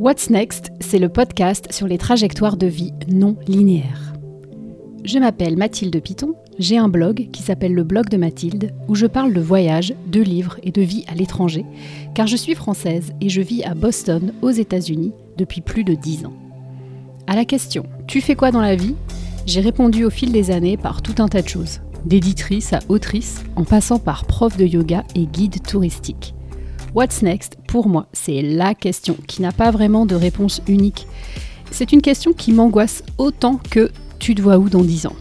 What's Next, c'est le podcast sur les trajectoires de vie non linéaires. Je m'appelle Mathilde Piton, j'ai un blog qui s'appelle le blog de Mathilde, où je parle de voyages, de livres et de vie à l'étranger, car je suis française et je vis à Boston, aux États-Unis, depuis plus de dix ans. À la question Tu fais quoi dans la vie? j'ai répondu au fil des années par tout un tas de choses, d'éditrice à autrice, en passant par prof de yoga et guide touristique. What's next Pour moi, c'est la question qui n'a pas vraiment de réponse unique. C'est une question qui m'angoisse autant que tu te vois où dans 10 ans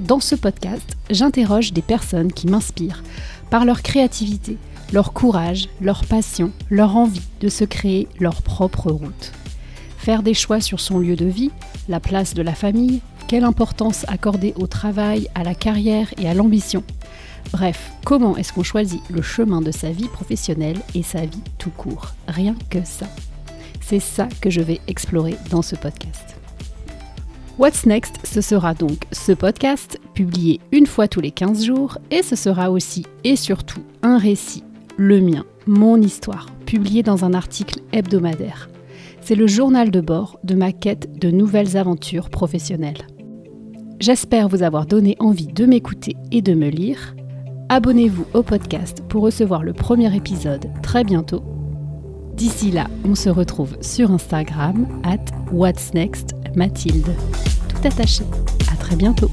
Dans ce podcast, j'interroge des personnes qui m'inspirent par leur créativité, leur courage, leur passion, leur envie de se créer leur propre route. Faire des choix sur son lieu de vie, la place de la famille, quelle importance accorder au travail, à la carrière et à l'ambition. Bref, comment est-ce qu'on choisit le chemin de sa vie professionnelle et sa vie tout court? Rien que ça. C'est ça que je vais explorer dans ce podcast. What's Next, ce sera donc ce podcast publié une fois tous les 15 jours et ce sera aussi et surtout un récit, le mien, mon histoire, publié dans un article hebdomadaire. C'est le journal de bord de ma quête de nouvelles aventures professionnelles. J'espère vous avoir donné envie de m'écouter et de me lire. Abonnez-vous au podcast pour recevoir le premier épisode très bientôt. D'ici là, on se retrouve sur Instagram at What's Next Mathilde. Tout attaché. À très bientôt.